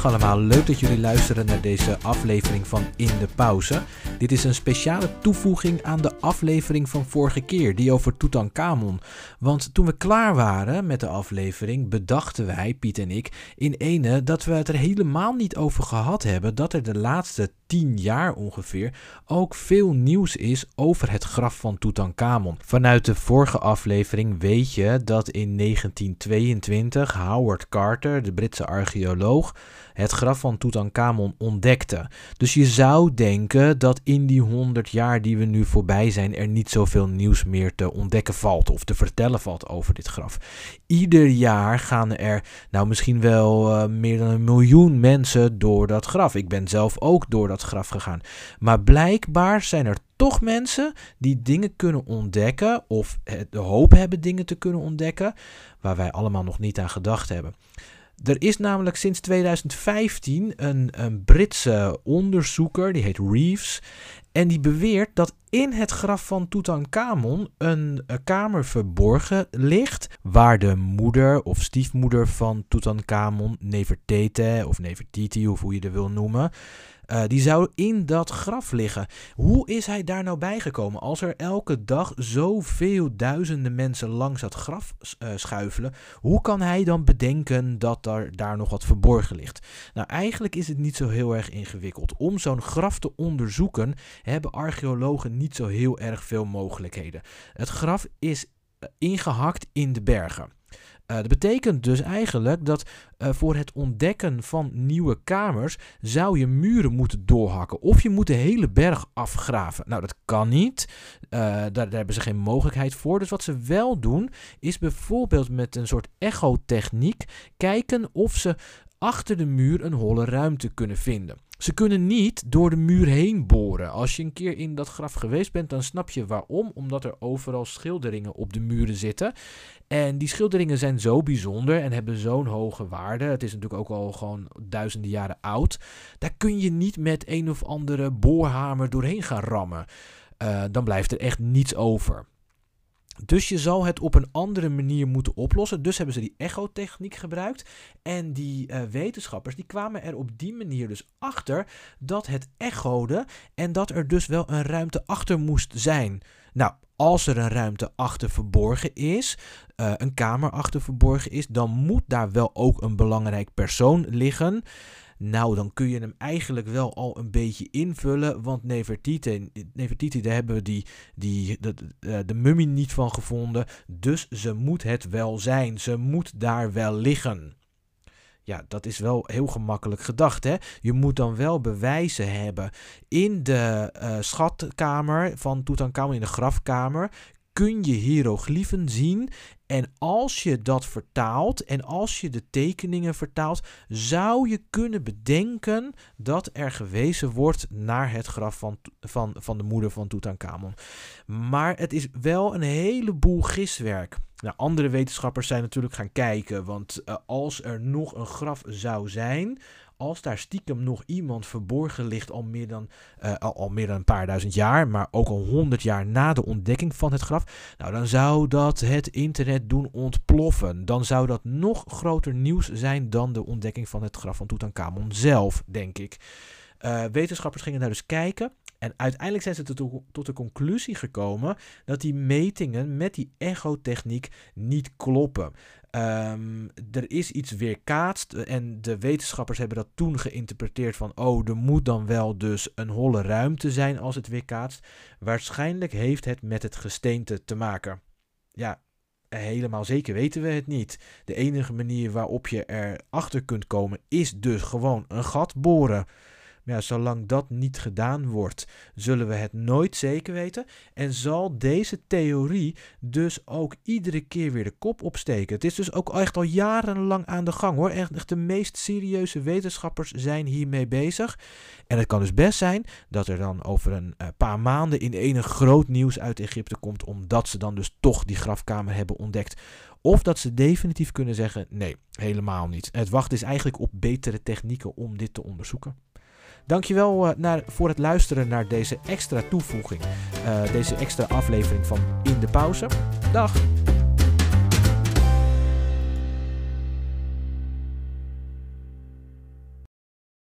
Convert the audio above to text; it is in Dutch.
Dag allemaal, leuk dat jullie luisteren naar deze aflevering van In de Pauze. Dit is een speciale toevoeging aan de aflevering van vorige keer, die over Tutankhamon. Want toen we klaar waren met de aflevering, bedachten wij, Piet en ik, in ene dat we het er helemaal niet over gehad hebben dat er de laatste tien jaar ongeveer ook veel nieuws is over het graf van Tutankhamon. Vanuit de vorige aflevering weet je dat in 1922 Howard Carter, de Britse archeoloog, het graf van Tutankhamon ontdekte. Dus je zou denken dat in die 100 jaar die we nu voorbij zijn er niet zoveel nieuws meer te ontdekken valt of te vertellen valt over dit graf. Ieder jaar gaan er nou misschien wel uh, meer dan een miljoen mensen door dat graf. Ik ben zelf ook door dat graf gegaan. Maar blijkbaar zijn er toch mensen die dingen kunnen ontdekken of de hoop hebben dingen te kunnen ontdekken waar wij allemaal nog niet aan gedacht hebben. Er is namelijk sinds 2015 een, een Britse onderzoeker, die heet Reeves. En die beweert dat in het graf van Tutankhamon een, een kamer verborgen ligt. Waar de moeder of stiefmoeder van Tutankhamon, Nefertete of Nefertiti, of hoe je het wil noemen, uh, die zou in dat graf liggen. Hoe is hij daar nou bijgekomen als er elke dag zoveel duizenden mensen langs dat graf uh, schuifelen? Hoe kan hij dan bedenken dat er daar nog wat verborgen ligt? Nou, eigenlijk is het niet zo heel erg ingewikkeld. Om zo'n graf te onderzoeken hebben archeologen niet zo heel erg veel mogelijkheden. Het graf is eh, ingehakt in de bergen. Uh, dat betekent dus eigenlijk dat uh, voor het ontdekken van nieuwe kamers zou je muren moeten doorhakken. Of je moet de hele berg afgraven. Nou, dat kan niet. Uh, daar, daar, hebben ze geen mogelijkheid voor. Dus wat ze wel doen, is bijvoorbeeld met een soort echotechniek kijken of ze achter de muur een holle ruimte kunnen vinden. Ze kunnen niet door de muur heen boren. Als je een keer in dat graf geweest bent, dan snap je waarom. Omdat er overal schilderingen op de muren zitten. En die schilderingen zijn zo bijzonder en hebben zo'n hoge waarde. Het is natuurlijk ook al gewoon duizenden jaren oud. Daar kun je niet met een of andere boorhamer doorheen gaan rammen. Uh, dan blijft er echt niets over. Dus je zal het op een andere manier moeten oplossen. Dus hebben ze die echotechniek gebruikt. En die uh, wetenschappers die kwamen er op die manier dus achter dat het echode en dat er dus wel een ruimte achter moest zijn. Nou, als er een ruimte achter verborgen is, uh, een kamer achter verborgen is, dan moet daar wel ook een belangrijk persoon liggen. Nou, dan kun je hem eigenlijk wel al een beetje invullen. Want Nefertiti, Nefertiti daar hebben we die, die, de, de, eh, de mummie niet van gevonden. Dus ze moet het wel zijn. Ze moet daar wel liggen. Ja, dat is wel heel gemakkelijk gedacht. Hè? Je moet dan wel bewijzen hebben. In de uh, schatkamer van Tutankhamon, in de grafkamer, kun je hieroglyphen zien. En als je dat vertaalt en als je de tekeningen vertaalt, zou je kunnen bedenken dat er gewezen wordt naar het graf van, van, van de moeder van Tutankhamon. Maar het is wel een heleboel giswerk. Nou, andere wetenschappers zijn natuurlijk gaan kijken, want uh, als er nog een graf zou zijn, als daar stiekem nog iemand verborgen ligt al meer dan, uh, al, meer dan een paar duizend jaar, maar ook al honderd jaar na de ontdekking van het graf, nou dan zou dat het internet doen ontploffen. Dan zou dat nog groter nieuws zijn dan de ontdekking van het graf van Tutankhamon zelf, denk ik. Uh, wetenschappers gingen daar dus kijken. En uiteindelijk zijn ze tot de conclusie gekomen dat die metingen met die echotechniek niet kloppen. Um, er is iets weerkaatst en de wetenschappers hebben dat toen geïnterpreteerd van oh, er moet dan wel dus een holle ruimte zijn als het weerkaatst. Waarschijnlijk heeft het met het gesteente te maken. Ja, helemaal zeker weten we het niet. De enige manier waarop je erachter kunt komen is dus gewoon een gat boren. Zolang dat niet gedaan wordt, zullen we het nooit zeker weten. En zal deze theorie dus ook iedere keer weer de kop opsteken. Het is dus ook echt al jarenlang aan de gang hoor. Echt, de meest serieuze wetenschappers zijn hiermee bezig. En het kan dus best zijn dat er dan over een uh, paar maanden in ene groot nieuws uit Egypte komt. Omdat ze dan dus toch die grafkamer hebben ontdekt. Of dat ze definitief kunnen zeggen: nee, helemaal niet. Het wacht is eigenlijk op betere technieken om dit te onderzoeken. Dankjewel uh, naar, voor het luisteren naar deze extra toevoeging. Uh, deze extra aflevering van In de Pauze. Dag!